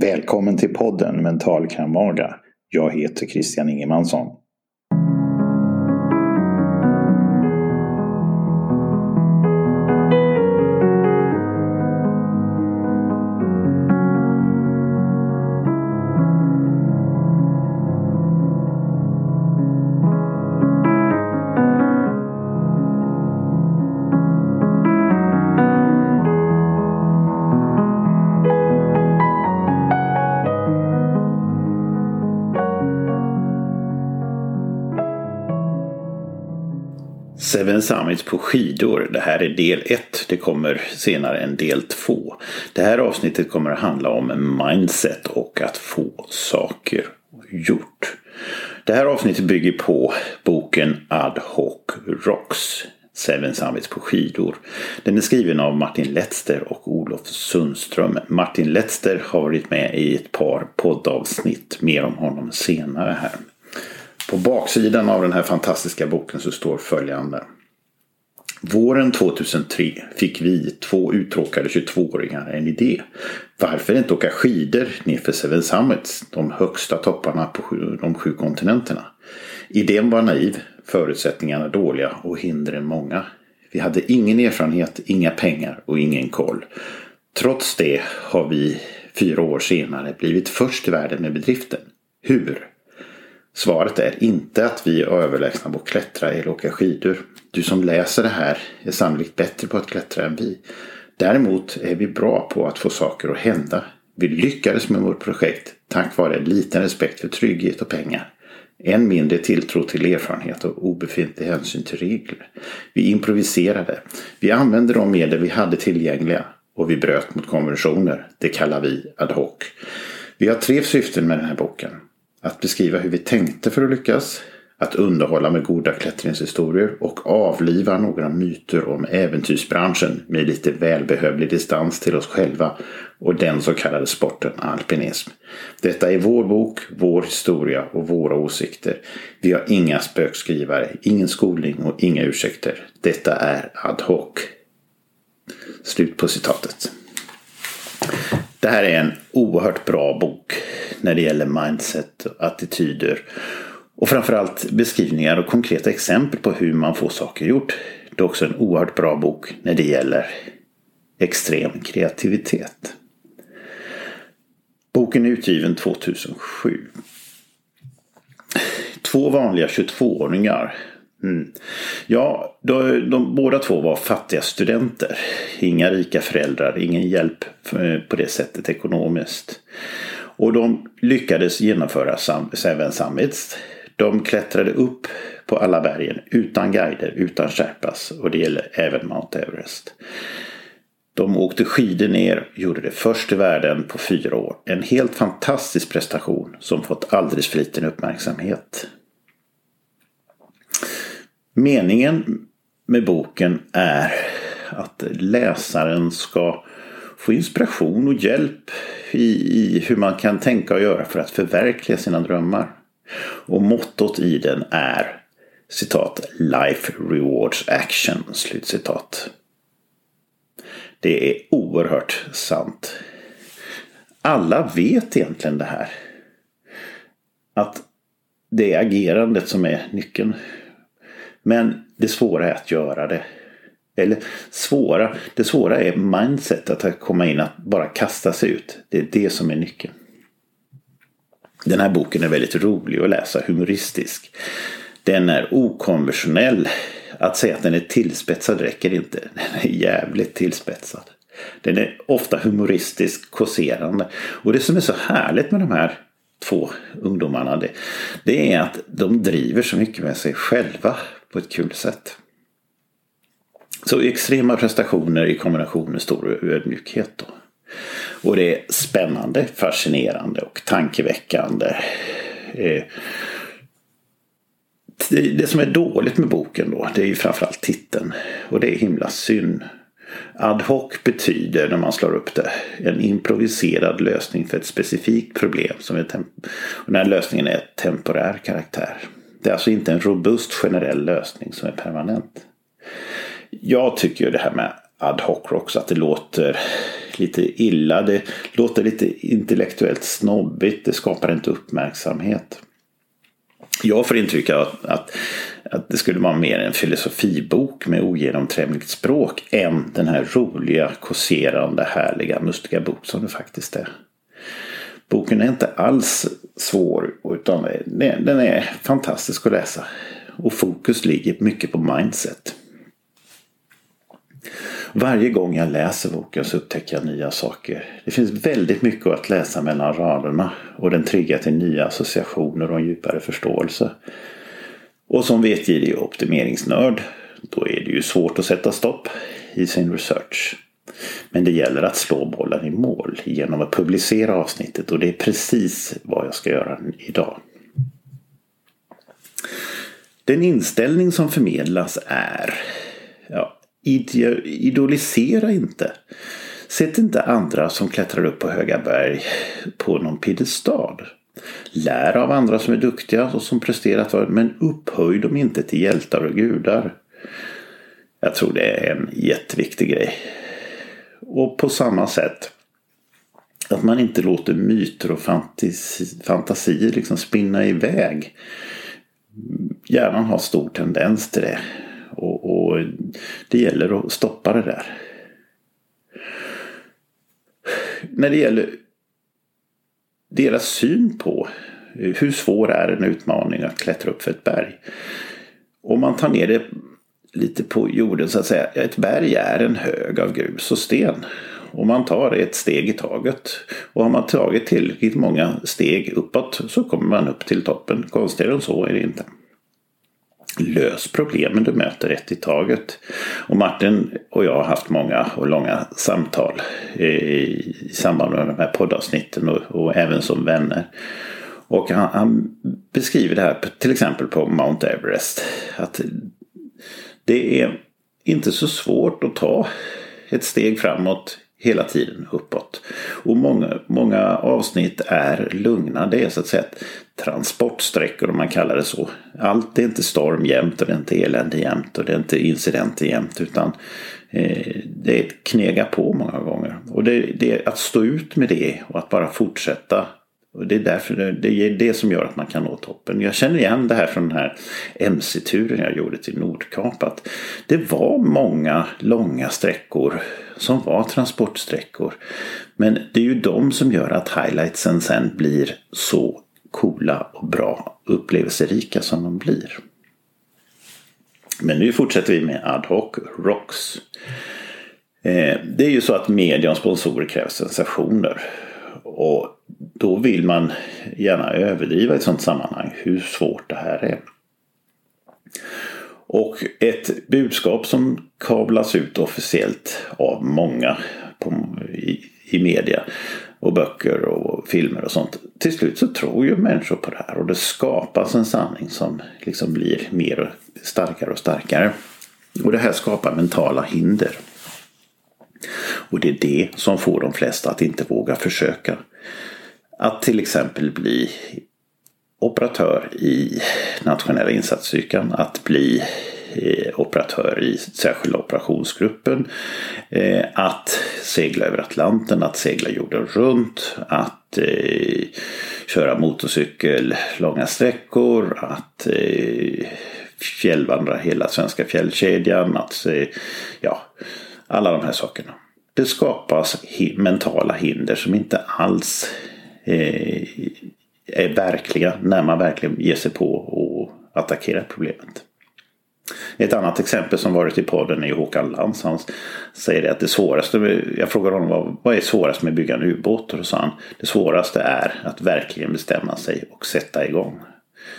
Välkommen till podden Mental Kramaga. Jag heter Christian Ingemansson. Seven Summits på skidor. Det här är del 1. Det kommer senare en del 2. Det här avsnittet kommer att handla om mindset och att få saker gjort. Det här avsnittet bygger på boken Ad Hoc Rocks. Seven Summits på skidor. Den är skriven av Martin Letster och Olof Sundström. Martin Letster har varit med i ett par poddavsnitt. Mer om honom senare här. På baksidan av den här fantastiska boken så står följande. Våren 2003 fick vi, två uttråkade 22-åringar, en idé. Varför inte åka skidor nerför Seven Summits, de högsta topparna på de sju kontinenterna? Idén var naiv, förutsättningarna dåliga och hindren många. Vi hade ingen erfarenhet, inga pengar och ingen koll. Trots det har vi fyra år senare blivit först i världen med bedriften. Hur? Svaret är inte att vi är överlägsna på att klättra eller åka skidor. Du som läser det här är sannolikt bättre på att klättra än vi. Däremot är vi bra på att få saker att hända. Vi lyckades med vårt projekt tack vare en liten respekt för trygghet och pengar. En mindre tilltro till erfarenhet och obefintlig hänsyn till regler. Vi improviserade. Vi använde de medel vi hade tillgängliga och vi bröt mot konventioner. Det kallar vi ad hoc. Vi har tre syften med den här boken. Att beskriva hur vi tänkte för att lyckas. Att underhålla med goda klättringshistorier och avliva några myter om äventyrsbranschen med lite välbehövlig distans till oss själva och den så kallade sporten alpinism. Detta är vår bok, vår historia och våra åsikter. Vi har inga spökskrivare, ingen skolning och inga ursäkter. Detta är ad hoc. Slut på citatet. Det här är en oerhört bra bok när det gäller mindset, attityder och framförallt beskrivningar och konkreta exempel på hur man får saker gjort. Det är också en oerhört bra bok när det gäller extrem kreativitet. Boken är utgiven 2007. Två vanliga 22-åringar Mm. Ja, de, de, båda två var fattiga studenter. Inga rika föräldrar, ingen hjälp eh, på det sättet ekonomiskt. Och de lyckades genomföra Seven Summits. De klättrade upp på alla bergen utan guider, utan sherpas och det gäller även Mount Everest. De åkte skidor ner, gjorde det först i världen på fyra år. En helt fantastisk prestation som fått alldeles för liten uppmärksamhet. Meningen med boken är att läsaren ska få inspiration och hjälp i, i, hur man kan tänka och göra för att förverkliga sina drömmar. Och mottot i den är citat Life rewards action. Slutcitat. Det är oerhört sant. Alla vet egentligen det här. Att det är agerandet som är nyckeln. Men det svåra är att göra det. Eller svåra, det svåra är mindset att komma in att bara kasta sig ut. Det är det som är nyckeln. Den här boken är väldigt rolig att läsa, humoristisk. Den är okonventionell. Att säga att den är tillspetsad räcker inte. Den är jävligt tillspetsad. Den är ofta humoristisk, kåserande. Och det som är så härligt med de här två ungdomarna det, det är att de driver så mycket med sig själva på ett kul sätt. Så extrema prestationer i kombination med stor ödmjukhet. Då. Och det är spännande, fascinerande och tankeväckande. Eh, det som är dåligt med boken då, det är ju framförallt titeln. Och det är himla synd. Ad hoc betyder, när man slår upp det, en improviserad lösning för ett specifikt problem. Som är och den här lösningen är temporär karaktär. Det är alltså inte en robust generell lösning som är permanent. Jag tycker ju det här med ad hoc rocks att det låter lite illa. Det låter lite intellektuellt snobbigt. Det skapar inte uppmärksamhet. Jag får intryck av att, att, att det skulle vara mer en filosofibok med ogenomträngligt språk än den här roliga, kåserande, härliga, mustiga bok som det faktiskt är. Boken är inte alls svår utan den är fantastisk att läsa. Och fokus ligger mycket på mindset. Varje gång jag läser boken så upptäcker jag nya saker. Det finns väldigt mycket att läsa mellan raderna och den triggar till nya associationer och en djupare förståelse. Och som vetgirig optimeringsnörd då är det ju svårt att sätta stopp i sin research. Men det gäller att slå bollen i mål genom att publicera avsnittet och det är precis vad jag ska göra idag. Den inställning som förmedlas är ja, idolisera inte. Sätt inte andra som klättrar upp på höga berg på någon piedestal. Lär av andra som är duktiga och som presterat men upphöj dem inte till hjältar och gudar. Jag tror det är en jätteviktig grej. Och på samma sätt att man inte låter myter och fantasier liksom spinna iväg. Hjärnan har stor tendens till det. Och, och det gäller att stoppa det där. När det gäller deras syn på hur svår är en utmaning att klättra upp för ett berg. Om man tar ner det lite på jorden så att säga. Ett berg är en hög av grus och sten. Och man tar ett steg i taget. Och har man tagit tillräckligt många steg uppåt så kommer man upp till toppen. Konstigare än så är det inte. Lös problemen du möter ett i taget. Och Martin och jag har haft många och långa samtal eh, i samband med de här poddavsnitten och, och även som vänner. Och han, han, beskriver det här till exempel på Mount Everest. Att det är inte så svårt att ta ett steg framåt hela tiden uppåt. Och många, många avsnitt är lugna. Det är så att säga transportsträckor om man kallar det så. Allt är inte storm jämt och det är inte elände jämt och det är inte incidenter jämt. Utan eh, det är ett knega på många gånger. Och det, det är att stå ut med det och att bara fortsätta och det är därför det är det som gör att man kan nå toppen. Jag känner igen det här från den här MC-turen jag gjorde till Nordkap. Att det var många långa sträckor som var transportsträckor. Men det är ju de som gör att highlightsen sen blir så coola och bra upplevelserika som de blir. Men nu fortsätter vi med Ad hoc Rocks. Eh, det är ju så att media och sponsorer kräver sensationer. Och då vill man gärna överdriva i ett sådant sammanhang hur svårt det här är. Och ett budskap som kablas ut officiellt av många på, i, i media och böcker och filmer och sånt. Till slut så tror ju människor på det här och det skapas en sanning som liksom blir mer och starkare och starkare. Och det här skapar mentala hinder. Och det är det som får de flesta att inte våga försöka. Att till exempel bli operatör i nationella insatsstyrkan, att bli eh, operatör i särskilda operationsgruppen, eh, att segla över Atlanten, att segla jorden runt, att eh, köra motorcykel långa sträckor, att fjällvandra hela svenska fjällkedjan, att ja, alla de här sakerna. Det skapas mentala hinder som inte alls Eh, är verkliga när man verkligen ger sig på och attackerar problemet. Ett annat exempel som varit i podden är Håkan Lans. Han säger att det svåraste, jag frågar honom vad, vad är svårast med att bygga en ubåt? Och då sa han det svåraste är att verkligen bestämma sig och sätta igång.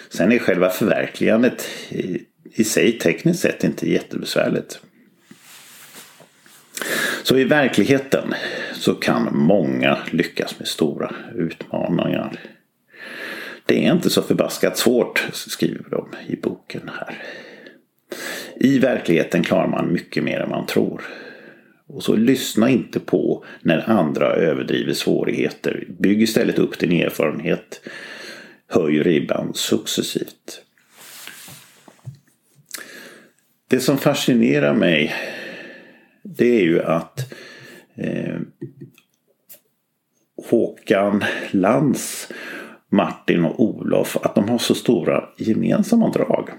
Sen är själva förverkligandet i, i sig tekniskt sett inte jättebesvärligt. Så i verkligheten så kan många lyckas med stora utmaningar. Det är inte så förbaskat svårt, skriver de i boken här. I verkligheten klarar man mycket mer än man tror. Och så lyssna inte på när andra överdriver svårigheter. Bygg istället upp din erfarenhet. Höj ribban successivt. Det som fascinerar mig det är ju att eh, Håkan Lantz, Martin och Olof att de har så stora gemensamma drag.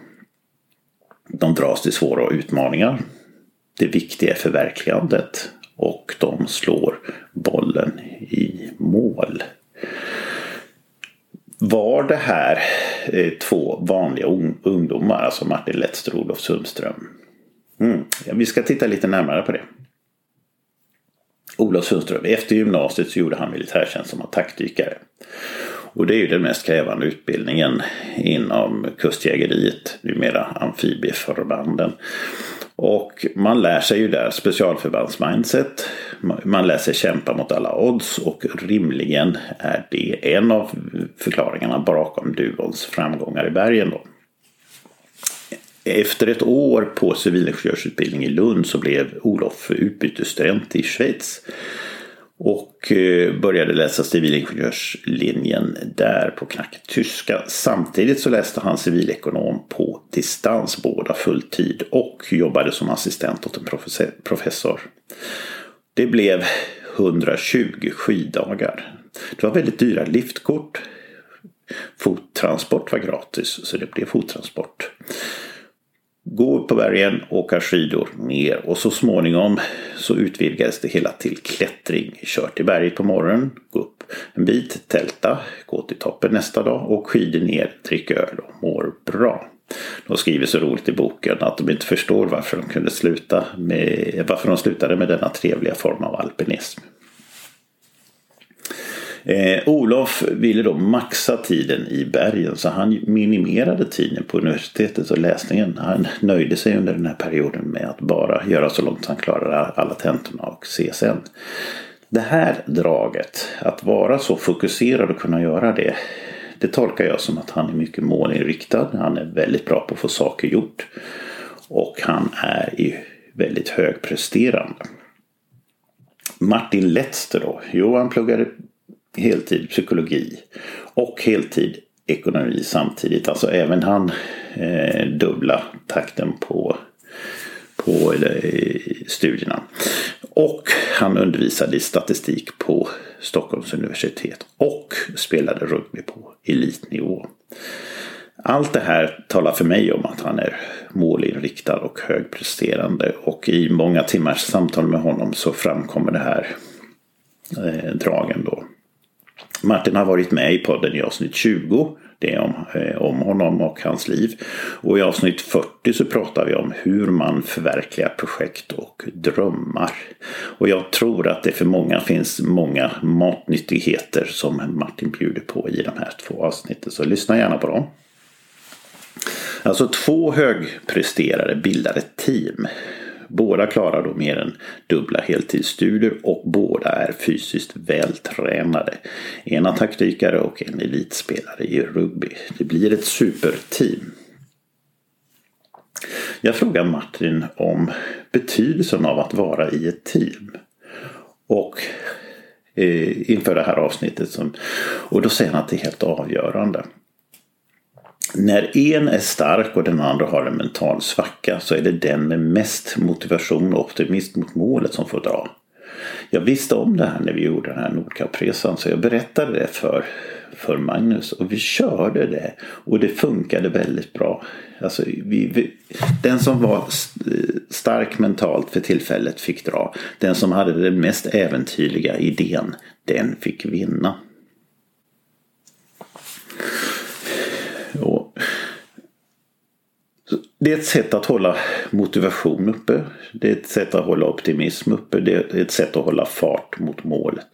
De dras till svåra utmaningar. Det viktiga är förverkligandet och de slår bollen i mål. Var det här eh, två vanliga ungdomar, alltså Martin Lettster och Olof Sundström? Mm. Ja, vi ska titta lite närmare på det. Olof Sundström, efter gymnasiet så gjorde han militärtjänst som attackdykare. Och det är ju den mest krävande utbildningen inom kustjägeriet, numera amfibieförbanden. Och man lär sig ju där specialförbandsmindset. Man lär sig kämpa mot alla odds och rimligen är det en av förklaringarna bakom duons framgångar i bergen. Då. Efter ett år på civilingenjörsutbildning i Lund så blev Olof utbytesstudent i Schweiz. Och eh, började läsa civilingenjörslinjen där på knacket tyska. Samtidigt så läste han civilekonom på distans, båda fulltid. Och jobbade som assistent åt en professor. Det blev 120 skiddagar. Det var väldigt dyra liftkort. Fottransport var gratis så det blev fottransport gå upp på bergen, åka skidor ner och så småningom så utvidgades det hela till klättring. Kör till berget på morgonen, gå upp en bit, tälta, gå till toppen nästa dag och skidor ner, drick öl och mår bra. De skriver så roligt i boken att de inte förstår varför de kunde sluta med, varför de slutade med denna trevliga form av alpinism. Eh, Olof ville då maxa tiden i bergen så han minimerade tiden på universitetet och läsningen. Han nöjde sig under den här perioden med att bara göra så långt han klarade alla tentorna och CSN. Det här draget, att vara så fokuserad och kunna göra det, det tolkar jag som att han är mycket målinriktad. Han är väldigt bra på att få saker gjort. Och han är i väldigt högpresterande. Martin Letzter då? Jo, han pluggade heltid psykologi och heltid ekonomi samtidigt. Alltså även han eh, dubbla takten på, på eh, studierna. Och han undervisade i statistik på Stockholms universitet och spelade rugby på elitnivå. Allt det här talar för mig om att han är målinriktad och högpresterande och i många timmars samtal med honom så framkommer det här eh, dragen då. Martin har varit med i podden i avsnitt 20. Det är om, eh, om honom och hans liv. Och i avsnitt 40 så pratar vi om hur man förverkligar projekt och drömmar. Och jag tror att det för många finns många matnyttigheter som Martin bjuder på i de här två avsnitten. Så lyssna gärna på dem. Alltså två högpresterare bildar ett team. Båda klarar då mer än dubbla heltidsstudier och båda är fysiskt vältränade. En attackdykare och en elitspelare i rugby. Det blir ett superteam. Jag frågar Martin om betydelsen av att vara i ett team. Och eh, inför det här avsnittet. Som, och då säger han att det är helt avgörande. När en är stark och den andra har en mental svacka så är det den med mest motivation och optimism mot målet som får dra. Jag visste om det här när vi gjorde den här Nordkapresan så jag berättade det för, för Magnus och vi körde det och det funkade väldigt bra. Alltså, vi, vi, den som var stark mentalt för tillfället fick dra. Den som hade den mest äventyrliga idén, den fick vinna. Det är ett sätt att hålla motivation uppe. Det är ett sätt att hålla optimism uppe. Det är ett sätt att hålla fart mot målet.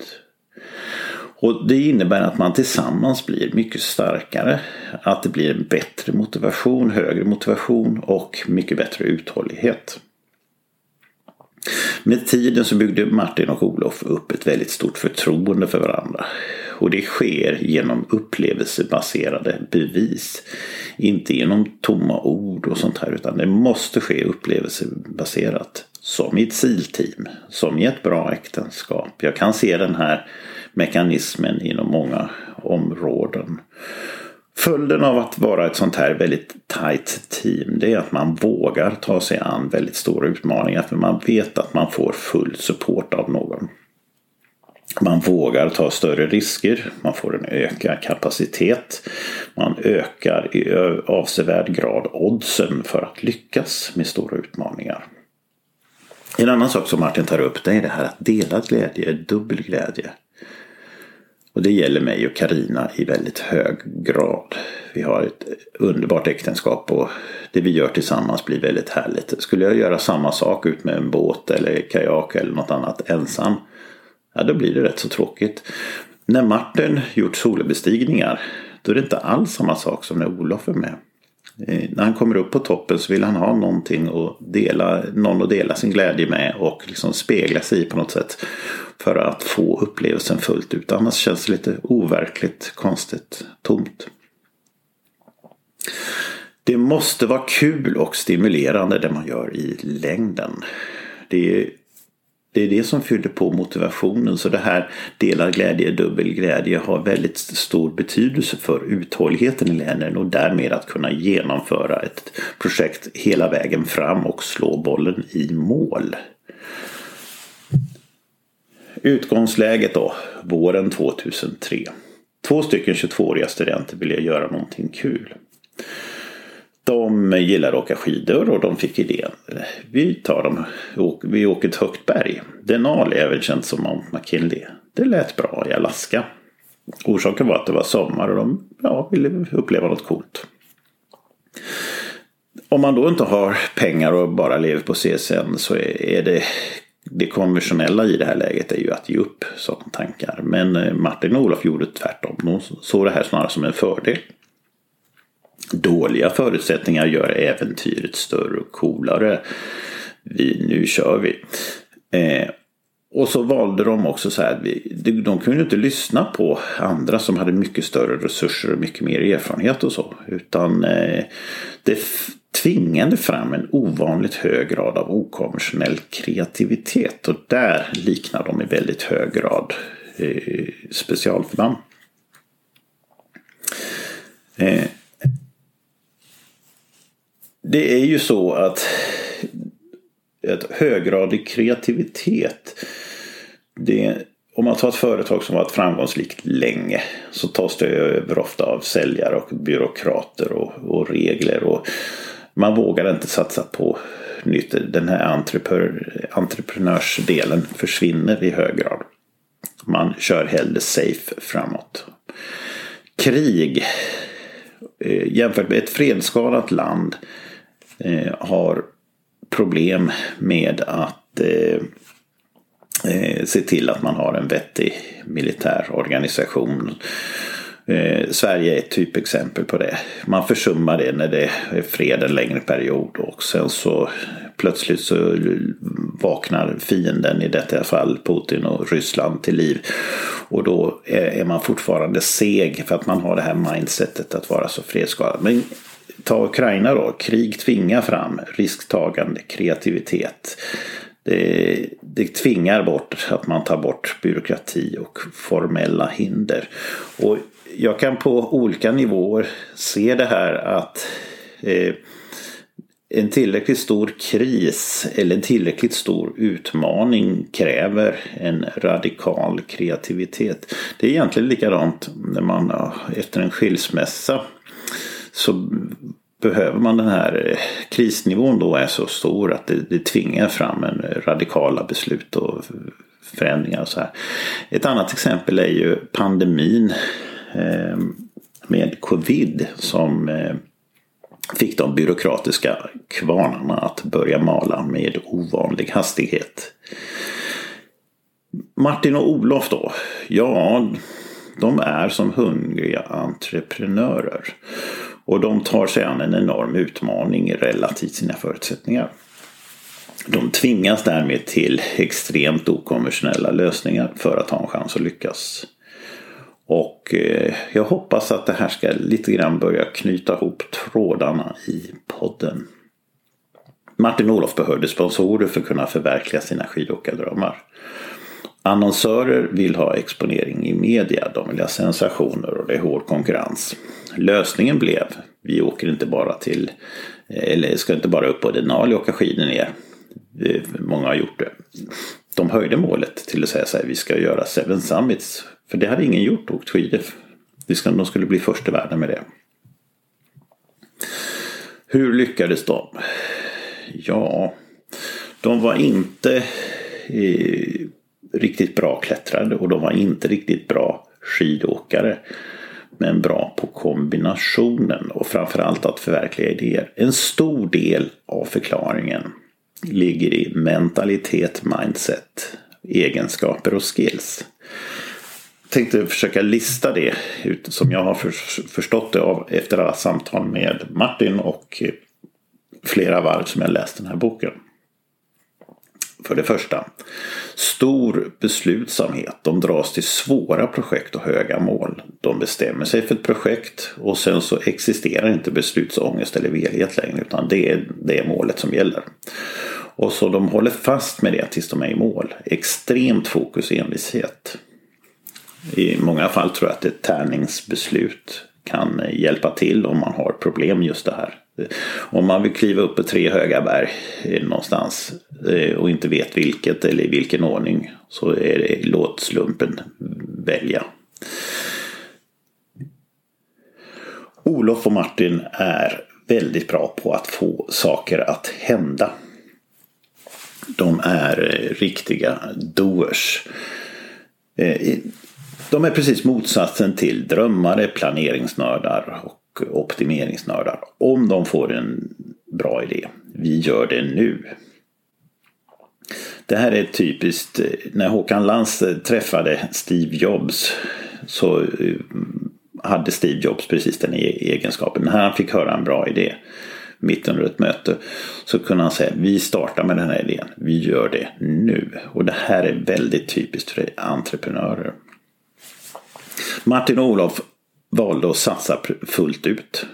Och Det innebär att man tillsammans blir mycket starkare. Att det blir en bättre motivation, högre motivation och mycket bättre uthållighet. Med tiden så byggde Martin och Olof upp ett väldigt stort förtroende för varandra. Och det sker genom upplevelsebaserade bevis. Inte genom tomma ord och sånt här utan det måste ske upplevelsebaserat. Som i ett SIL-team, som i ett bra äktenskap. Jag kan se den här mekanismen inom många områden. Följden av att vara ett sånt här väldigt tight team det är att man vågar ta sig an väldigt stora utmaningar för man vet att man får full support av någon. Man vågar ta större risker, man får en ökad kapacitet, man ökar i avsevärd grad oddsen för att lyckas med stora utmaningar. En annan sak som Martin tar upp det är det här att delad glädje är dubbel glädje. Och det gäller mig och Karina i väldigt hög grad. Vi har ett underbart äktenskap och det vi gör tillsammans blir väldigt härligt. Skulle jag göra samma sak ut med en båt eller kajak eller något annat ensam ja då blir det rätt så tråkigt. När Martin gjort solobestigningar då är det inte alls samma sak som när Olof är med. Eh, när han kommer upp på toppen så vill han ha någonting att dela, någon att dela sin glädje med och liksom spegla sig i på något sätt. För att få upplevelsen fullt ut. Annars känns det lite overkligt, konstigt, tomt. Det måste vara kul och stimulerande det man gör i längden. Det är det är det som fyller på motivationen. Så det här delad glädje, dubbel glädje har väldigt stor betydelse för uthålligheten i länen och därmed att kunna genomföra ett projekt hela vägen fram och slå bollen i mål. Utgångsläget då, våren 2003. Två stycken 22-åriga studenter ville göra någonting kul. De gillar att åka skidor och de fick idén. Vi tar dem, vi åker till högt berg. Denali är väl känt som Mount McKinley. Det lät bra i Alaska. Orsaken var att det var sommar och de ja, ville uppleva något coolt. Om man då inte har pengar och bara lever på CSN så är det det konventionella i det här läget är ju att ge upp sådana tankar. Men eh, Martin och Olof gjorde tvärtom. De såg det här snarare som en fördel. Dåliga förutsättningar gör äventyret större och coolare. Vi, nu kör vi. Eh, och så valde de också så här. De kunde inte lyssna på andra som hade mycket större resurser och mycket mer erfarenhet och så. Utan eh, det tvingade fram en ovanligt hög grad av okonventionell kreativitet. Och där liknar de i väldigt hög grad eh, specialförband. Eh, det är ju så att ett höggradig kreativitet. Det, om man tar ett företag som varit framgångsrikt länge så tas det över ofta av säljare och byråkrater och, och regler. Och man vågar inte satsa på nytt. Den här entreprenör, entreprenörsdelen försvinner i hög grad. Man kör hellre safe framåt. Krig eh, jämfört med ett fredsskadat land eh, har problem med att eh, eh, se till att man har en vettig militär organisation. Eh, Sverige är ett typexempel på det. Man försummar det när det är fred en längre period och sen så plötsligt så vaknar fienden, i detta fall Putin och Ryssland, till liv. Och då är man fortfarande seg för att man har det här mindsetet att vara så fredsskadad. Men ta Ukraina då. Krig tvingar fram risktagande, kreativitet. Det, det tvingar bort att man tar bort byråkrati och formella hinder. Och jag kan på olika nivåer se det här att eh, en tillräckligt stor kris eller en tillräckligt stor utmaning kräver en radikal kreativitet. Det är egentligen likadant när man efter en skilsmässa så behöver man den här eh, krisnivån då är så stor att det, det tvingar fram en radikala beslut och förändringar. Och så här. Ett annat exempel är ju pandemin eh, med covid som eh, fick de byråkratiska kvarnarna att börja mala med ovanlig hastighet. Martin och Olof då? Ja, de är som hungriga entreprenörer. Och de tar sig an en enorm utmaning relativt sina förutsättningar. De tvingas därmed till extremt okonventionella lösningar för att ha en chans att lyckas. Och eh, jag hoppas att det här ska lite grann börja knyta ihop trådarna i podden. Martin Olof behövde sponsorer för att kunna förverkliga sina skidåkardrömmar. Annonsörer vill ha exponering i media, de vill ha sensationer och det är hård konkurrens. Lösningen blev, vi åker inte bara till, eh, eller ska inte bara upp på Denali och åka skidor ner. Många har gjort det. de höjde målet till att säga så här, vi ska göra Seven Summits. För det hade ingen gjort, åkt skidor. De skulle bli först i världen med det. Hur lyckades de? Ja, de var inte eh, riktigt bra klättrade och de var inte riktigt bra skidåkare. Men bra på kombinationen och framförallt att förverkliga idéer. En stor del av förklaringen ligger i mentalitet, mindset, egenskaper och skills. Jag tänkte försöka lista det ut som jag har förstått det av efter alla samtal med Martin och flera varv som jag läst den här boken. För det första, stor beslutsamhet. De dras till svåra projekt och höga mål. De bestämmer sig för ett projekt och sen så existerar inte beslutsångest eller velighet längre utan det är det är målet som gäller. Och så de håller fast med det tills de är i mål. Extremt fokus och envishet. I många fall tror jag att ett tärningsbeslut kan hjälpa till om man har problem just det här. Om man vill kliva upp på tre höga berg någonstans Eh, och inte vet vilket eller i vilken ordning så är det låt slumpen välja. Olof och Martin är väldigt bra på att få saker att hända. De är eh, riktiga doers. Eh, de är precis motsatsen till drömmare, planeringsnördar och optimeringsnördar. Om de får en bra idé. Vi gör det nu. Det här är typiskt. Eh, när Håkan Lans eh, träffade Steve Jobs så eh, hade Steve Jobs precis den e-, egenskapen. När han fick höra en bra idé mitt under ett möte så kunde han säga vi startar med den här idén. Vi gör det nu. Och det här är väldigt typiskt för entreprenörer. Martin och Olof valde att satsa fullt ut.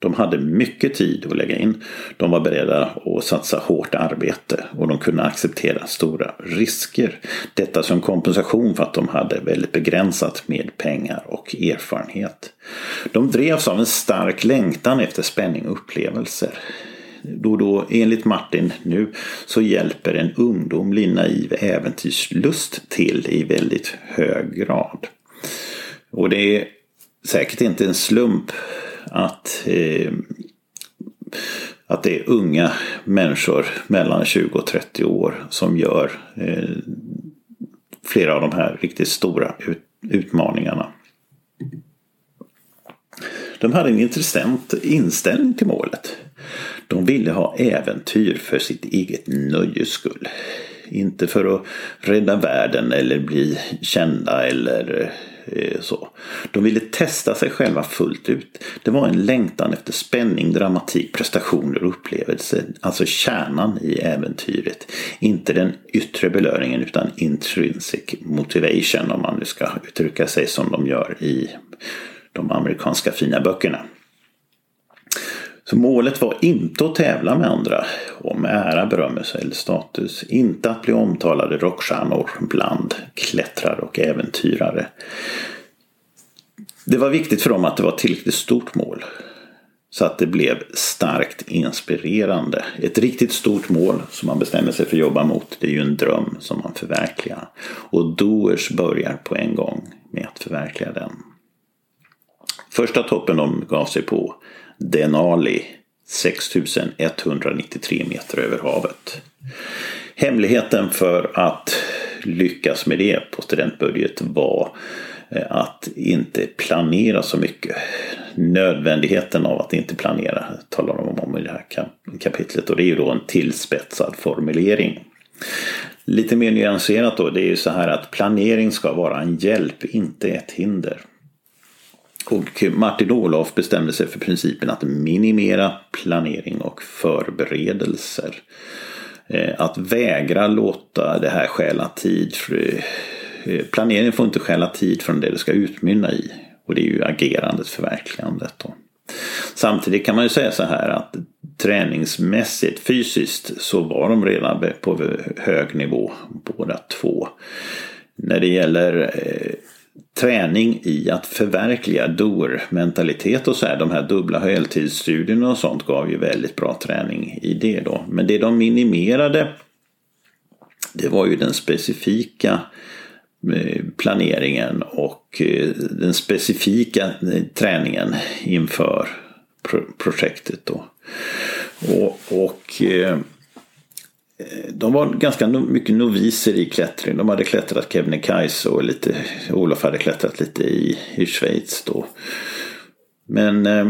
De hade mycket tid att lägga in. De var beredda att satsa hårt arbete och de kunde acceptera stora risker. Detta som kompensation för att de hade väldigt begränsat med pengar och erfarenhet. De drevs av en stark längtan efter spänning och upplevelser. Då då, enligt Martin nu, så hjälper en ungdomlig naiv äventyrslust till i väldigt hög grad. Och det är säkert inte en slump att, eh, att det är unga människor mellan 20 och 30 år som gör eh, flera av de här riktigt stora ut, utmaningarna. De hade en intressant inställning till målet. De ville ha äventyr för sitt eget nöjes skull. Inte för att rädda världen eller bli kända eller eh, Eh, så. De ville testa sig själva fullt ut. Det var en längtan efter spänning, dramatik, prestationer och upplevelser. Alltså kärnan i äventyret. Inte den yttre belöningen utan intrinsic motivation om man nu ska uttrycka sig som de gör i de amerikanska fina böckerna. Så målet var inte att tävla med andra om ära, berömmelse eller status. Inte att bli omtalade rockstjärnor bland klättrare och äventyrare. Det var viktigt för dem att det var ett tillräckligt stort mål. Så att det blev starkt inspirerande. Ett riktigt stort mål som man bestämmer sig för att jobba mot. Det är ju en dröm som man förverkligar. Och doers börjar på en gång med att förverkliga den. Första toppen de gav sig på Denali 6193 meter över havet. Hemligheten för att lyckas med det på studentbudget var eh, att inte planera så mycket. Nödvändigheten av att inte planera talar de om i det här kapitlet och det är ju då en tillspetsad formulering. Lite mer nyanserat då, det är ju så här att planering ska vara en hjälp, inte ett hinder. Och Martin Olof bestämde sig för principen att minimera planering och förberedelser. Eh, att vägra låta det här stjäla tid. Eh, planeringen får inte stjäla tid från det det ska utmynna i. Och det är ju agerandet, förverkligandet. Då. Samtidigt kan man ju säga så här att träningsmässigt, fysiskt, så var de redan på hög nivå båda två. När det gäller eh, träning i att förverkliga doer-mentalitet och så här. De här dubbla heltidsstudierna och sånt gav ju väldigt bra träning i det då. Men det de minimerade det var ju den specifika eh, planeringen och eh, den specifika eh, träningen inför projektet. Då. Och, och Eh, de var ganska mycket noviser i klättring. De hade klättrat Kebnekaise och lite, Olof hade klättrat lite i, i Schweiz då. Men eh,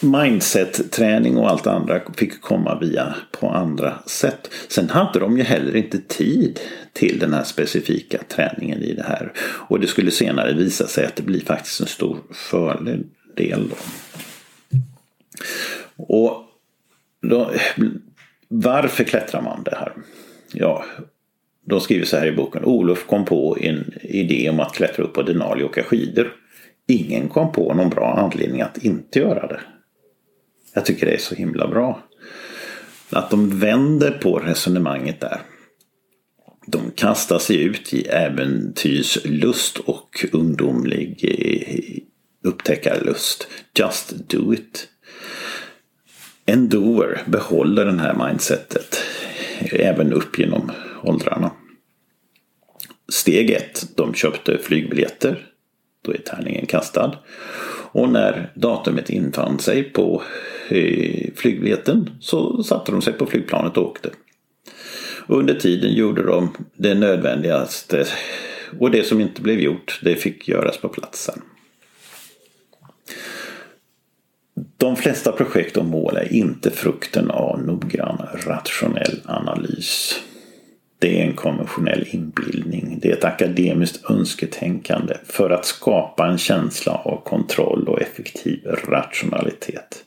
mindset-träning och allt andra fick komma via på andra sätt. Sen hade de ju heller inte tid till den här specifika träningen i det här. Och det skulle senare visa sig att det blir faktiskt en stor fördel. Då. Och då, varför klättrar man det här? Ja, de skriver så här i boken. Olof kom på en idé om att klättra upp på Denali och åka skidor. Ingen kom på någon bra anledning att inte göra det. Jag tycker det är så himla bra. Att de vänder på resonemanget där. De kastar sig ut i äventyrslust och ungdomlig eh, upptäckarlust. Just do it. En doer behåller det här mindsetet även upp genom åldrarna. Steg ett, de köpte flygbiljetter. Då är tärningen kastad. Och när datumet infann sig på eh, flygbiljetten så satte de sig på flygplanet och åkte. Under tiden gjorde de det nödvändigaste och det som inte blev gjort det fick göras på platsen. De flesta projekt och mål är inte frukten av noggrann rationell analys. Det är en konventionell inbildning. Det är ett akademiskt önsketänkande för att skapa en känsla av kontroll och effektiv rationalitet.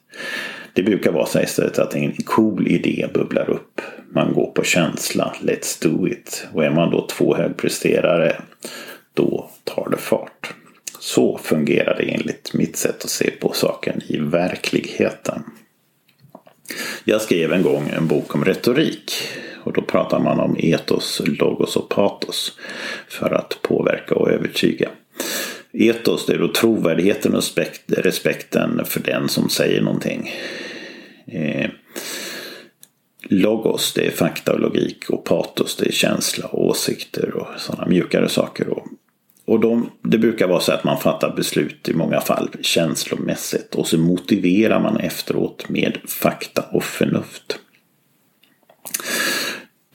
Det brukar vara så istället att en cool idé bubblar upp. Man går på känsla, let's do it. Och är man då två högpresterare, då tar det fart. Så fungerar det enligt mitt sätt att se på saken i verkligheten. Jag skrev en gång en bok om retorik. Och då pratar man om etos, logos och patos. För att påverka och övertyga. Etos det är då trovärdigheten och respekten för den som säger någonting. Eh, logos det är fakta och logik och patos det är känsla och åsikter och sådana mjukare saker. Och, och de, det brukar vara så att man fattar beslut i många fall känslomässigt och så motiverar man efteråt med fakta och förnuft.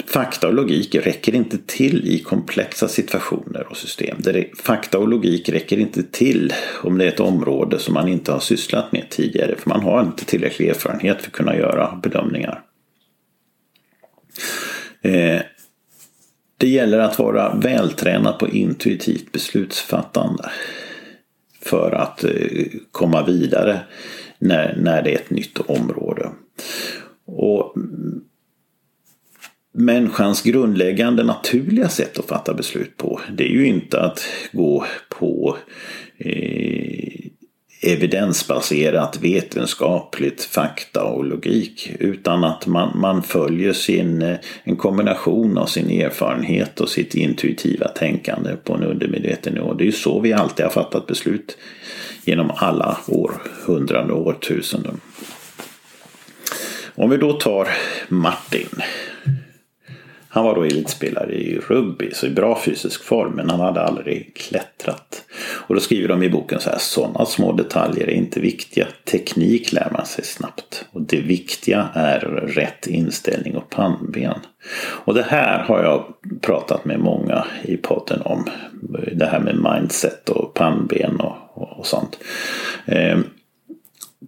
Fakta och logik räcker inte till i komplexa situationer och system. Fakta och logik räcker inte till om det är ett område som man inte har sysslat med tidigare. För man har inte tillräcklig erfarenhet för att kunna göra bedömningar. Eh, det gäller att vara vältränad på intuitivt beslutsfattande. För att eh, komma vidare när, när det är ett nytt område. Och människans grundläggande naturliga sätt att fatta beslut på. Det är ju inte att gå på eh, evidensbaserat vetenskapligt fakta och logik. Utan att man, man följer sin, eh, en kombination av sin erfarenhet och sitt intuitiva tänkande på en undermedveten nivå. Det är ju så vi alltid har fattat beslut genom alla århundraden och årtusenden. Om vi då tar Martin han var då elitspelare i rugby, så i bra fysisk form, men han hade aldrig klättrat. Och då skriver de i boken så här, sådana små detaljer är inte viktiga. Teknik lär man sig snabbt. Och det viktiga är rätt inställning och pannben. Och det här har jag pratat med många i podden om. Det här med mindset och pannben och, och sånt. Eh,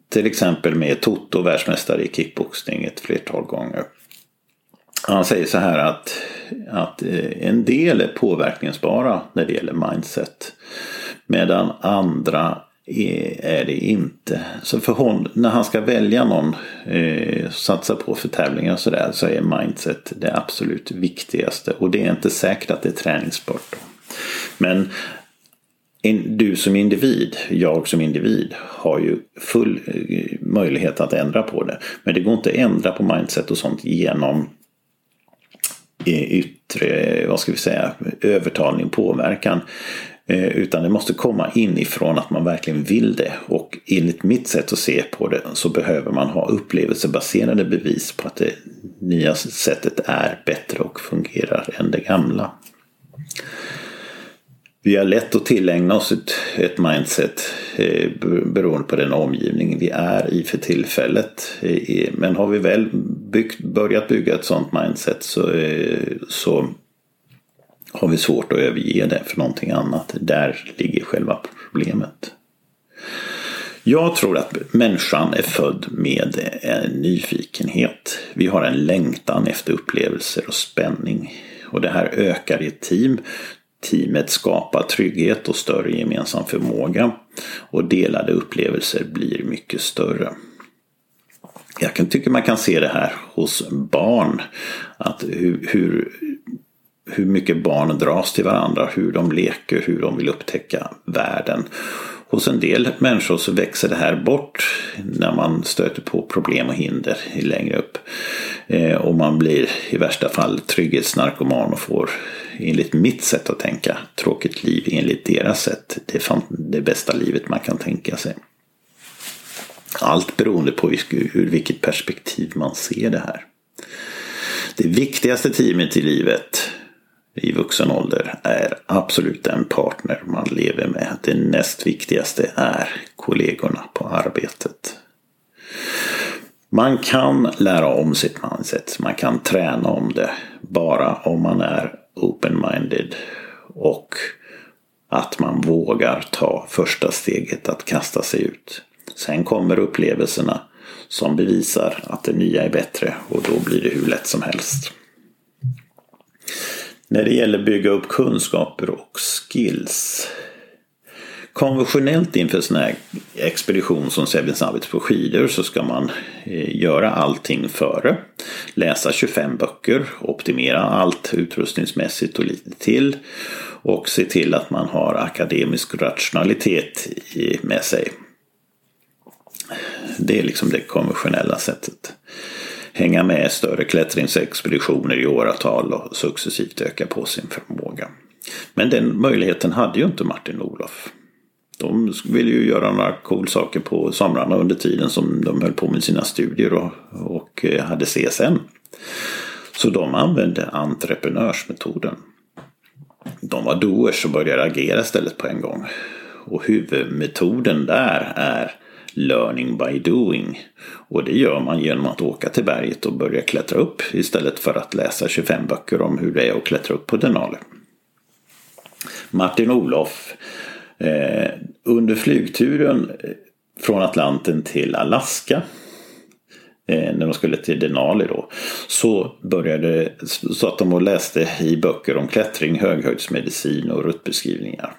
till exempel med Toto, världsmästare i kickboxning ett flertal gånger. Han säger så här att, att eh, en del är påverkningsbara när det gäller mindset. Medan andra är, är det inte. Så för hon, när han ska välja någon, eh, satsa på för tävlingar och sådär, så är mindset det absolut viktigaste. Och det är inte säkert att det är träningsbart. Men du som individ, jag som individ, har ju full eh, möjlighet att ändra på det. Men det går inte att ändra på mindset och sånt genom yttre, vad ska vi säga, övertalning, påverkan. Eh, utan det måste komma inifrån att man verkligen vill det. Och enligt mitt sätt att se på det så behöver man ha upplevelsebaserade bevis på att det nya sättet är bättre och fungerar än det gamla. Vi har lätt att tillägna oss ett, ett mindset eh, beroende på den omgivning vi är i för tillfället. Eh, men har vi väl byggt, börjat bygga ett sådant mindset så, eh, så har vi svårt att överge det för någonting annat. Där ligger själva problemet. Jag tror att människan är född med en nyfikenhet. Vi har en längtan efter upplevelser och spänning. Och det här ökar i ett team. Teamet skapar trygghet och större gemensam förmåga. Och delade upplevelser blir mycket större. Jag kan tycka man kan se det här hos barn. Att hur, hur hur mycket barn dras till varandra, hur de leker, hur de vill upptäcka världen. Hos en del människor så växer det här bort när man stöter på problem och hinder längre upp. Eh, och man blir i värsta fall trygghetsnarkoman och får, enligt mitt sätt att tänka, tråkigt liv enligt deras sätt. Det är det bästa livet man kan tänka sig. Allt beroende på ur vilket perspektiv man ser det här. Det viktigaste teamet i livet i vuxen ålder är absolut den partner man lever med. Det näst viktigaste är kollegorna på arbetet. Man kan lära om sitt mindset, man kan träna om det bara om man är open-minded och att man vågar ta första steget att kasta sig ut. Sen kommer upplevelserna som bevisar att det nya är bättre och då blir det hur lätt som helst. När det gäller bygga upp kunskaper och skills. Konventionellt inför sån här expedition som Seven arbete på skidor så ska man eh, göra allting före. Läsa 25 böcker, optimera allt utrustningsmässigt och lite till. Och se till att man har akademisk rationalitet med sig. Det är liksom det konventionella sättet hänga med större klättringsexpeditioner i åratal och successivt öka på sin förmåga. Men den möjligheten hade ju inte Martin och Olof. De ville ju göra några cool saker på somrarna under tiden som de höll på med sina studier och, och eh, hade CSN. Så de använde entreprenörsmetoden. De var doers och började agera istället på en gång. Och huvudmetoden där är learning by doing. Och det gör man genom att åka till berget och börja klättra upp istället för att läsa 25 böcker om hur det är att klättra upp på Denali. Martin Olof eh, under flygturen eh, från Atlanten till Alaska eh, när de skulle till Denali då. Så började så att de läste i böcker om klättring, höghöjdsmedicin och ruttbeskrivningar.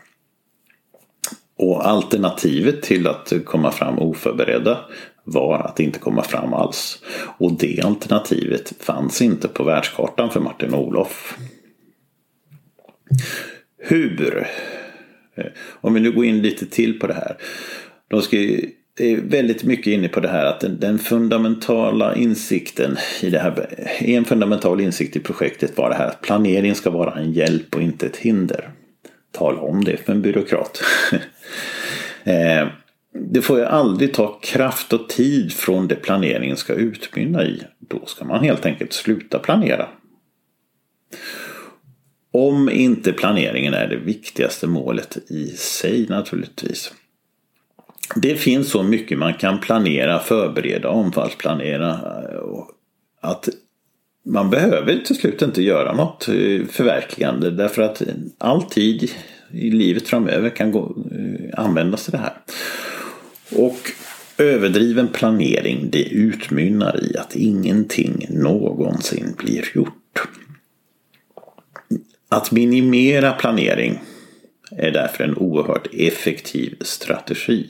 Och alternativet till att komma fram oförberedda var att inte komma fram alls. Och det alternativet fanns inte på världskartan för Martin Olof. Hur? Eh, om vi nu går in lite till på det här. De ska är väldigt mycket inne på det här att den, den, fundamentala insikten i det här, en fundamental insikt i projektet var det här att planering ska vara en hjälp och inte ett hinder. Tala om det för en byråkrat. Eh, det får ju aldrig ta kraft och tid från det planeringen ska utmynna i. Då ska man helt enkelt sluta planera. Om inte planeringen är det viktigaste målet i sig naturligtvis. Det finns så mycket man kan planera, förbereda, omfallsplanera. Eh, att man behöver till slut inte göra något eh, förverkligande därför att all tid i livet framöver kan gå, eh, användas till det här. Och överdriven planering det utmynnar i att ingenting någonsin blir gjort. Att minimera planering är därför en oerhört effektiv strategi.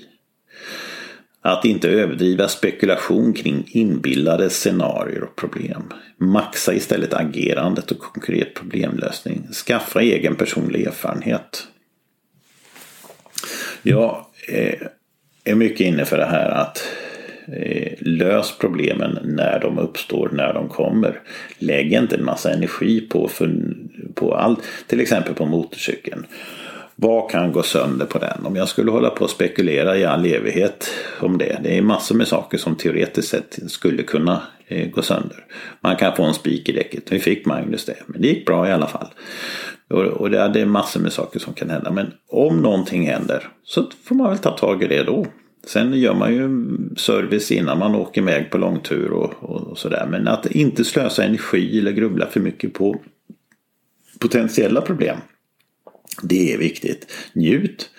Att inte överdriva spekulation kring inbillade scenarier och problem. Maxa istället agerandet och konkret problemlösning. Skaffa egen personlig erfarenhet. Jag eh, är mycket inne för det här att eh, lös problemen när de uppstår, när de kommer. Lägg inte en massa energi på, för, på allt, till exempel på motorcykeln. Vad kan gå sönder på den? Om jag skulle hålla på och spekulera i all evighet om det. Det är massor med saker som teoretiskt sett skulle kunna eh, gå sönder. Man kan få en spik i däcket. Nu fick Magnus det. Men det gick bra i alla fall. Och, och det, det är massor med saker som kan hända. Men om någonting händer så får man väl ta tag i det då. Sen gör man ju service innan man åker iväg på långtur och, och, och sådär. Men att inte slösa energi eller grubbla för mycket på potentiella problem. Det är viktigt. Njut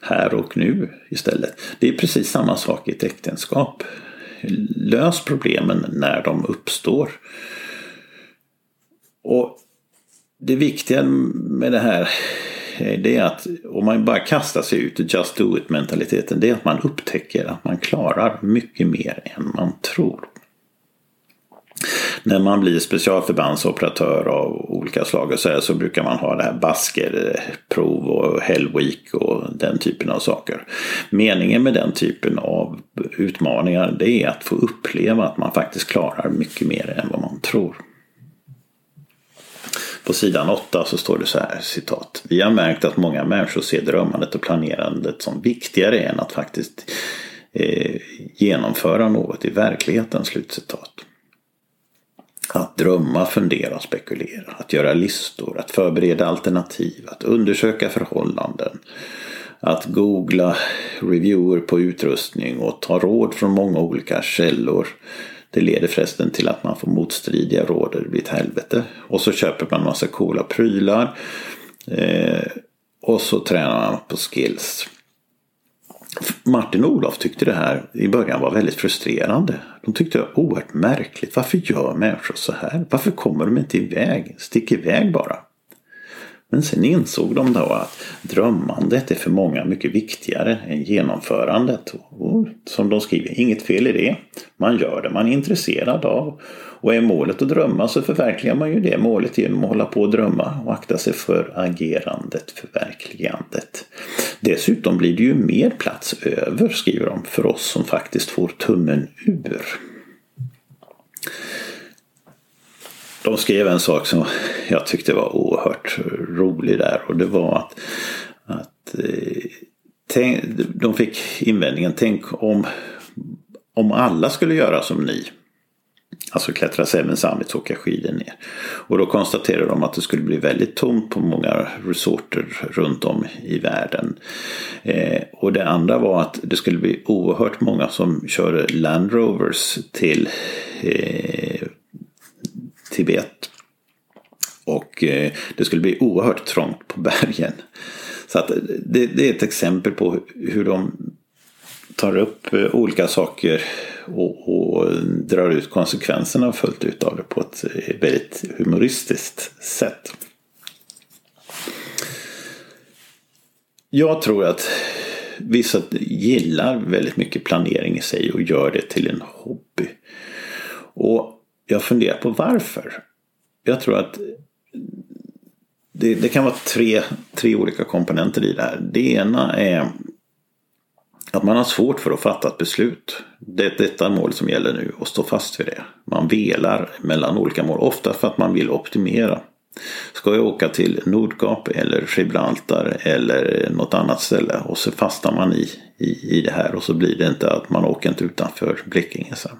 här och nu istället. Det är precis samma sak i ett äktenskap. Lös problemen när de uppstår. Och det viktiga med det här det är att om man bara kastar sig ut i just do it mentaliteten. Det är att man upptäcker att man klarar mycket mer än man tror. När man blir specialförbandsoperatör av olika slag och så, här, så brukar man ha det här Baskerprov och Hellweek och den typen av saker. Meningen med den typen av utmaningar det är att få uppleva att man faktiskt klarar mycket mer än vad man tror. På sidan 8 så står det så här citat. Vi har märkt att många människor ser drömmandet och planerandet som viktigare än att faktiskt eh, genomföra något i verkligheten. Slutcitat. Att drömma, fundera och spekulera. Att göra listor, att förbereda alternativ, att undersöka förhållanden. Att googla reviewer på utrustning och ta råd från många olika källor. Det leder förresten till att man får motstridiga råd och det blir ett helvete. Och så köper man massa coola prylar. Eh, och så tränar man på skills. Martin och Olof tyckte det här i början var väldigt frustrerande. De tyckte det var oerhört märkligt. Varför gör människor så här? Varför kommer de inte iväg? Stick iväg bara. Men sen insåg de då att drömmandet är för många mycket viktigare än genomförandet. Och som de skriver, inget fel i det. Man gör det man är intresserad av. Och är målet att drömma så förverkligar man ju det målet genom att hålla på och drömma och akta sig för agerandet, förverkligandet. Dessutom blir det ju mer plats över, skriver de, för oss som faktiskt får tummen ur. De skrev en sak som jag tyckte var oerhört rolig där och det var att, att eh, tänk, de fick invändningen tänk om, om alla skulle göra som ni. Alltså klättra Seven Summits och åka skidor ner. Och då konstaterade de att det skulle bli väldigt tomt på många resorter runt om i världen. Eh, och det andra var att det skulle bli oerhört många som körde Land Rovers till eh, Tibet. Och eh, det skulle bli oerhört trångt på bergen. Så att det, det är ett exempel på hur de tar upp eh, olika saker och, och, drar ut konsekvenserna fullt ut av det på ett eh, väldigt humoristiskt sätt. Jag tror att vissa gillar väldigt mycket planering i sig och gör det till en hobby. Och jag funderar på varför. Jag tror att det, det, kan vara tre, tre olika komponenter i det här. Det ena är att man har svårt för att fatta ett beslut. Det är detta mål som gäller nu och stå fast vid det. Man velar mellan olika mål, ofta för att man vill optimera. Ska jag åka till Nordkap eller Gibraltar eller något annat ställe och så fastnar man i, i, i det här och så blir det inte att man åker inte utanför Blekinge sen.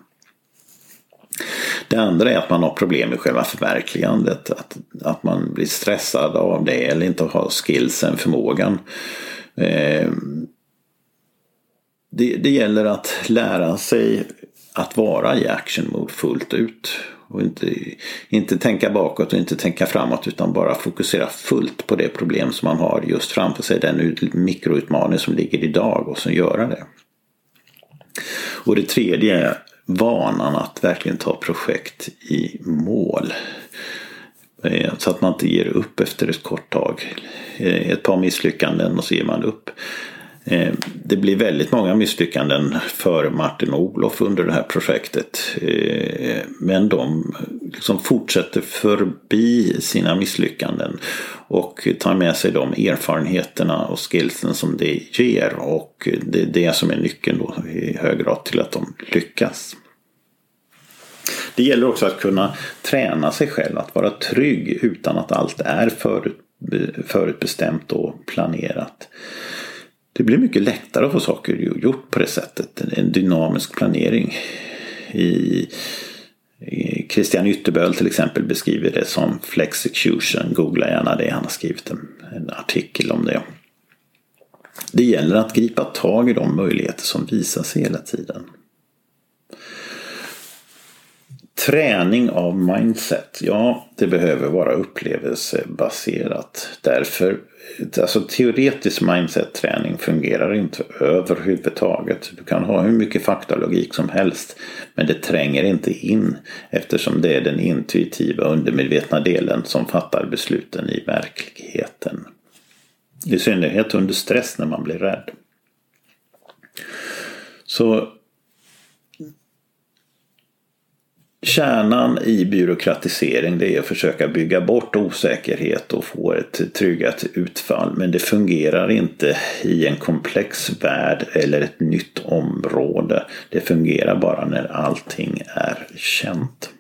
Det andra är att man har problem med själva förverkligandet. Att, att man blir stressad av det eller inte har skillsen, förmågan. Eh, det, det gäller att lära sig att vara i action mode fullt ut. Och inte, inte tänka bakåt och inte tänka framåt utan bara fokusera fullt på det problem som man har just framför sig. Den mikroutmaning som ligger idag och så göra det. Och det tredje är vanan att verkligen ta projekt i mål. Eh, så att man inte ger upp efter ett kort tag. Eh, ett par misslyckanden och så ger man upp. Eh, det blir väldigt många misslyckanden för Martin och Olof under det här projektet. Eh, men de liksom fortsätter förbi sina misslyckanden och tar med sig de erfarenheterna och skillsen som det ger. Och det är det som är nyckeln då i hög grad till att de lyckas. Det gäller också att kunna träna sig själv att vara trygg utan att allt är förut, förutbestämt och planerat. Det blir mycket lättare att få saker gjort på det sättet. En dynamisk planering. I, Christian Ytterböl till exempel beskriver det som flexecution. Googla gärna det. Han har skrivit en, en artikel om det. Det gäller att gripa tag i de möjligheter som visar sig hela tiden. Träning av mindset, ja det behöver vara upplevelsebaserat. Därför, alltså teoretisk mindset-träning fungerar inte överhuvudtaget. Du kan ha hur mycket faktalogik som helst. Men det tränger inte in eftersom det är den intuitiva undermedvetna delen som fattar besluten i verkligheten. I synnerhet under stress när man blir rädd. Så Kärnan i byråkratisering det är att försöka bygga bort osäkerhet och få ett tryggat utfall. Men det fungerar inte i en komplex värld eller ett nytt område. Det fungerar bara när allting är känt.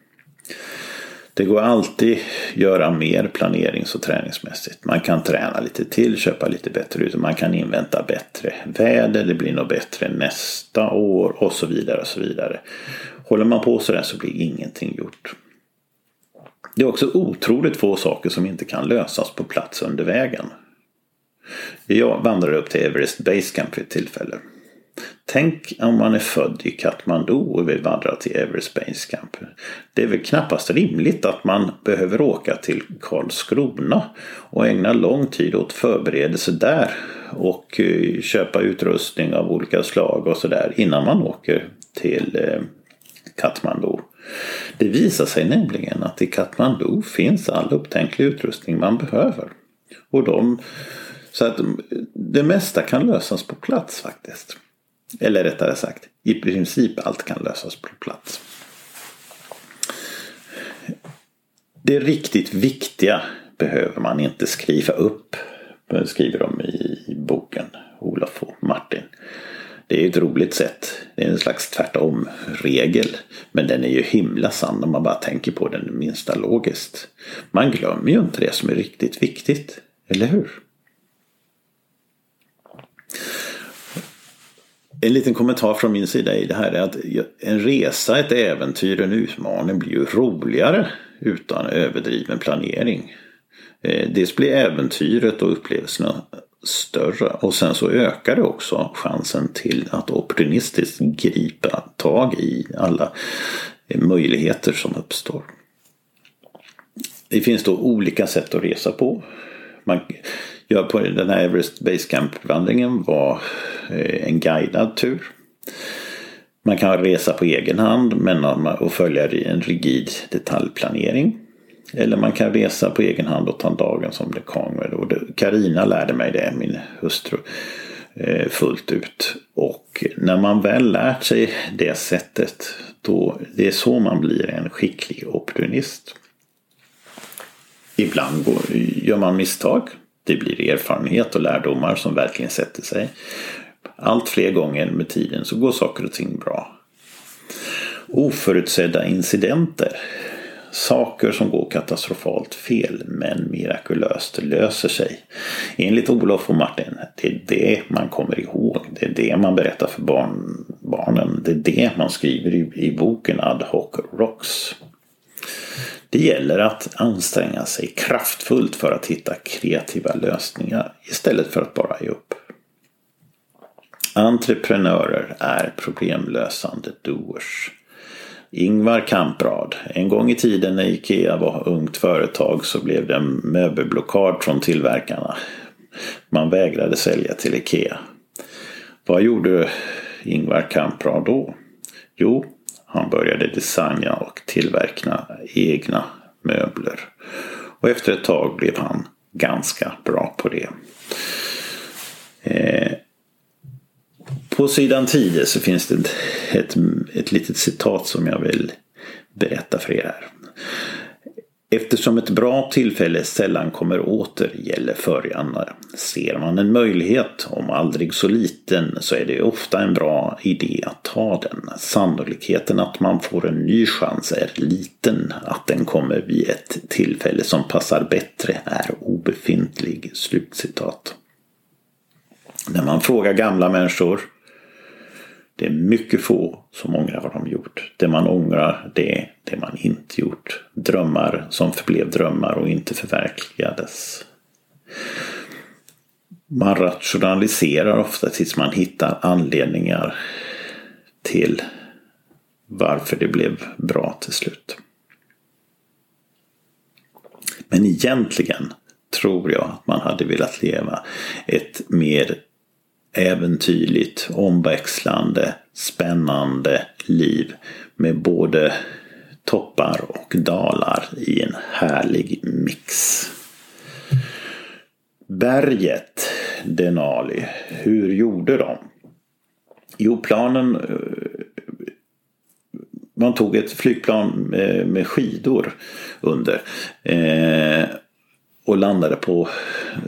Det går alltid göra mer planerings och träningsmässigt. Man kan träna lite till, köpa lite bättre ut. Man kan invänta bättre väder, det blir nog bättre nästa år och så vidare. och så vidare. Håller man på sådär så blir ingenting gjort. Det är också otroligt få saker som inte kan lösas på plats under vägen. Jag vandrade upp till Everest Base Camp vid ett tillfälle. Tänk om man är född i Katmandu och vill vandra till Everest Base Camp. Det är väl knappast rimligt att man behöver åka till Karlskrona och ägna lång tid åt förberedelse där och eh, köpa utrustning av olika slag och sådär innan man åker till eh, Katmandu. Det visar sig nämligen att i Katmandu finns all upptänklig utrustning man behöver. Och de, så att det mesta kan lösas på plats faktiskt. Eller rättare sagt, i princip allt kan lösas på plats. Det riktigt viktiga behöver man inte skriva upp, skriver de i boken, Olof och Martin. Det är ett roligt sätt. Det är en slags tvärtom-regel. Men den är ju himla sann om man bara tänker på den minsta logiskt. Man glömmer ju inte det som är riktigt viktigt. Eller hur? En liten kommentar från min sida i det här är att en resa, ett äventyr, en utmaning blir ju roligare utan överdriven planering. Eh, dels blir äventyret och upplevelserna större och sen så ökar det också chansen till att opportunistiskt gripa tag i alla möjligheter som uppstår. Det finns då olika sätt att resa på. Man, ja, på den här Everest Base Camp-vandringen var eh, en guidad tur. Man kan resa på egen hand men och följa en rigid detaljplanering. Eller man kan resa på egen hand och ta dagen som det kommer. Karina lärde mig det, min hustru, eh, fullt ut. Och när man väl lärt sig det sättet, då det är så man blir en skicklig opportunist. Ibland går, gör man misstag. Det blir erfarenhet och lärdomar som verkligen sätter sig. Allt fler gånger med tiden så går saker och ting bra. Oförutsedda incidenter Saker som går katastrofalt fel men mirakulöst löser sig. Enligt Olof och Martin, det är det man kommer ihåg. Det är det man berättar för barn, barnen. Det är det man skriver i, i boken Ad hoc Rocks. Det gäller att anstränga sig kraftfullt för att hitta kreativa lösningar istället för att bara ge upp. Entreprenörer är problemlösande doers. Ingvar Kamprad. En gång i tiden när Ikea var ungt företag så blev det en möbelblockad från tillverkarna. Man vägrade sälja till Ikea. Vad gjorde Ingvar Kamprad då? Jo, han började designa och tillverka egna möbler. Och efter ett tag blev han ganska bra på det. Eh, på sidan 10 så finns det ett, ett, ett litet citat som jag vill berätta för er här. Eftersom ett bra tillfälle sällan kommer åter gäller följande. Ser man en möjlighet, om aldrig så liten, så är det ofta en bra idé att ta den. Sannolikheten att man får en ny chans är liten. Att den kommer vid ett tillfälle som passar bättre är obefintlig. Slutcitat. När man frågar gamla människor det är mycket få som ångrar vad de gjort. Det man ångrar det är det man inte gjort. Drömmar som förblev drömmar och inte förverkligades. Man rationaliserar ofta tills man hittar anledningar till varför det blev bra till slut. Men egentligen tror jag att man hade velat leva ett mer äventyrligt, omväxlande, spännande liv med både toppar och dalar i en härlig mix. Berget Denali, hur gjorde de? Jo, planen eh, man tog ett flygplan eh, med skidor under. Eh, och landade på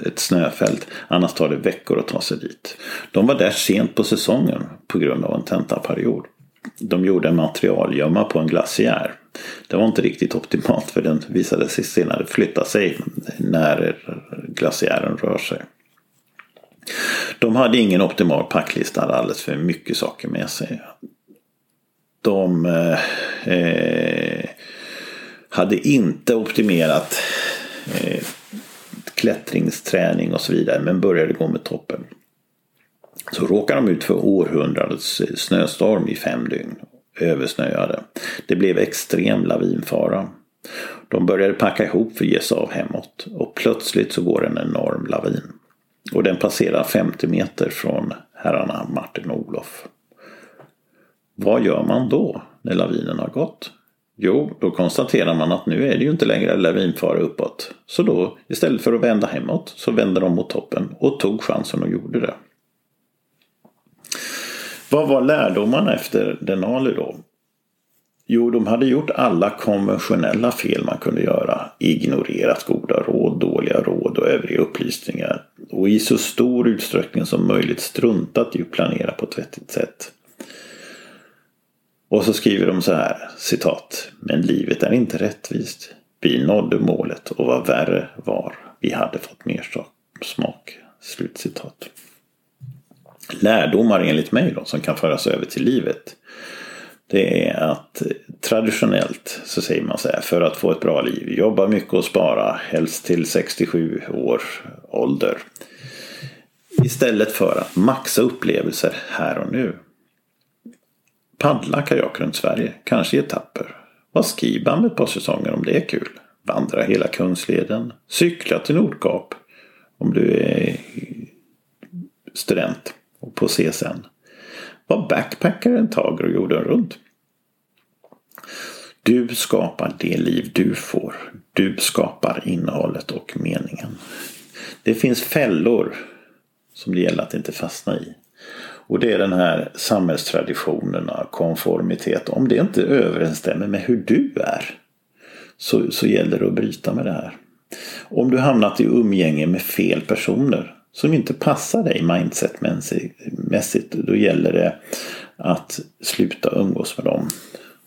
ett snöfält. Annars tar det veckor att ta sig dit. De var där sent på säsongen på grund av en tentaperiod. De gjorde en materialgömma på en glaciär. Det var inte riktigt optimalt för den visade sig senare flytta sig när glaciären rör sig. De hade ingen optimal packlista, hade alldeles för mycket saker med sig. De eh, eh hade inte optimerat eh, klättringsträning och så vidare men började gå med toppen. Så råkar de ut för århundradets eh, snöstorm i fem dygn. Översnöade. Det blev extrem lavinfara. De började packa ihop för att ge sig av hemåt och plötsligt så går en enorm lavin. Och den passerar 50 meter från herrarna Martin och Olof. Vad gör man då när lavinen har gått? Jo, då konstaterar man att nu är det ju inte längre lavinfara uppåt. Så då, istället för att vända hemåt, så vände de mot toppen och tog chansen och gjorde det. Vad var lärdomarna efter Denali då? Jo, de hade gjort alla konventionella fel man kunde göra. Ignorerat goda råd, dåliga råd och övriga upplysningar. Och i så stor utsträckning som möjligt struntat i att planera på ett vettigt sätt. Och så skriver de så här, citat. Men livet är inte rättvist. Vi nådde målet och vad värre var, vi hade fått mer smak. Slutcitat. Lärdomar enligt mig då, som kan föras över till livet. Det är att traditionellt så säger man så här, för att få ett bra liv, jobba mycket och spara, helst till 67 år ålder. Istället för att maxa upplevelser här och nu. Paddla kajak runt Sverige, kanske i etapper. Var skiband ett par säsonger om det är kul. Vandra hela Kungsleden. Cykla till Nordkap om du är student och på CSN. Var backpackare en tag och jorden runt. Du skapar det liv du får. Du skapar innehållet och meningen. Det finns fällor som det gäller att inte fastna i. Och det är den här samhällstraditionerna, konformitet. Om det inte överensstämmer med hur du är så, så gäller det att bryta med det här. Om du hamnat i umgänge med fel personer som inte passar dig mindsetmässigt då gäller det att sluta umgås med dem.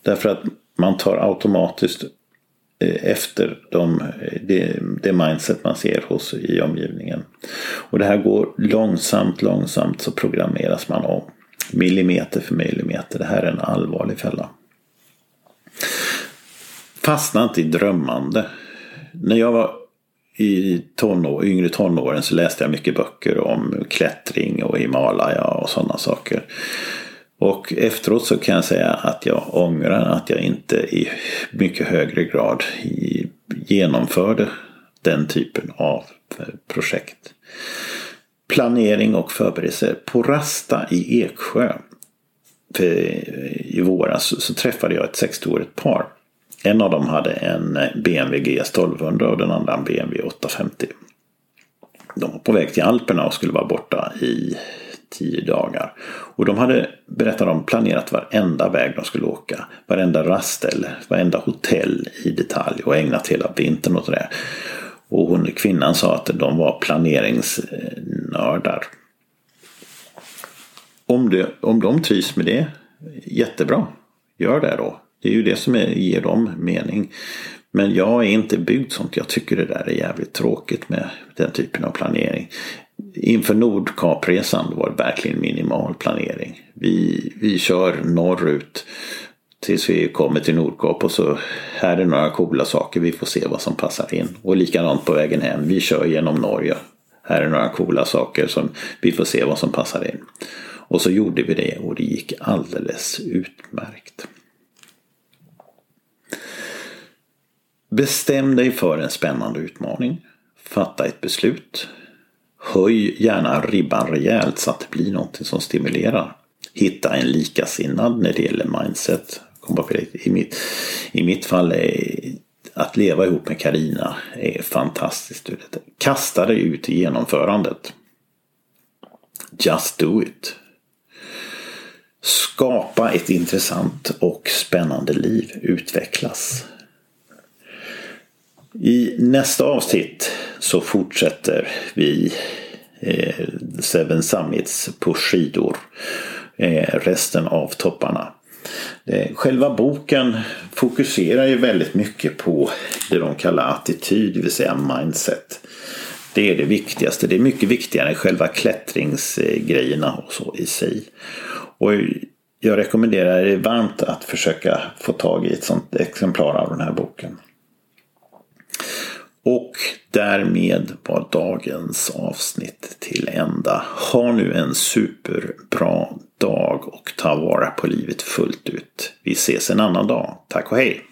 Därför att man tar automatiskt Eh, efter de, det, det, mindset man ser hos i omgivningen. Och det här går långsamt, långsamt så programmeras man om. Millimeter för millimeter. Det här är en allvarlig fälla. Fastna inte i drömmande. När jag var i tonår, yngre tonåren så läste jag mycket böcker om klättring och Himalaya och sådana saker. Och efteråt så kan jag säga att jag ångrar att jag inte i mycket högre grad genomförde den typen av eh, projekt. Planering och förberedelse. På Rasta i Eksjö eh, i våras så träffade jag ett 60-årigt par. En av dem hade en BMW GS 1200 och den andra en BMW 850. De var på väg till Alperna och skulle vara borta i tio dagar. Och de hade, berättat om, planerat varenda väg de skulle åka. Varenda rastställe, varenda hotell i detalj och ägnat hela vintern åt det. Och hon, kvinnan sa att de var planeringsnördar. Om, det, om de trivs med det, jättebra. Gör det då. Det är ju det som är, ger dem mening. Men jag är inte byggd sånt. Jag tycker det där är jävligt tråkigt med den typen av planering. Inför Nordkapresan var det verkligen minimal planering. Vi, vi kör norrut tills vi kommer till Nordkap och så här är några coola saker. Vi får se vad som passar in. Och likadant på vägen hem. Vi kör genom Norge. Här är några coola saker som vi får se vad som passar in. Och så gjorde vi det och det gick alldeles utmärkt. Bestäm dig för en spännande utmaning. Fatta ett beslut. Höj gärna ribban rejält så att det blir någonting som stimulerar. Hitta en likasinnad när det gäller mindset. I mitt, I mitt fall är att leva ihop med Karina är fantastiskt. Kasta dig ut i genomförandet. Just do it. Skapa ett intressant och spännande liv. Utvecklas. I nästa avsnitt så fortsätter vi eh, Seven Summits på skidor. Eh, resten av topparna. Eh, själva boken fokuserar ju väldigt mycket på det de kallar attityd, det vill säga mindset. Det är det viktigaste. Det är mycket viktigare än själva klättringsgrejerna och så i sig. Och jag rekommenderar er varmt att försöka få tag i ett sånt exemplar av den här boken. Och därmed var dagens avsnitt till ända. Ha nu en superbra dag och ta vara på livet fullt ut. Vi ses en annan dag. Tack och hej!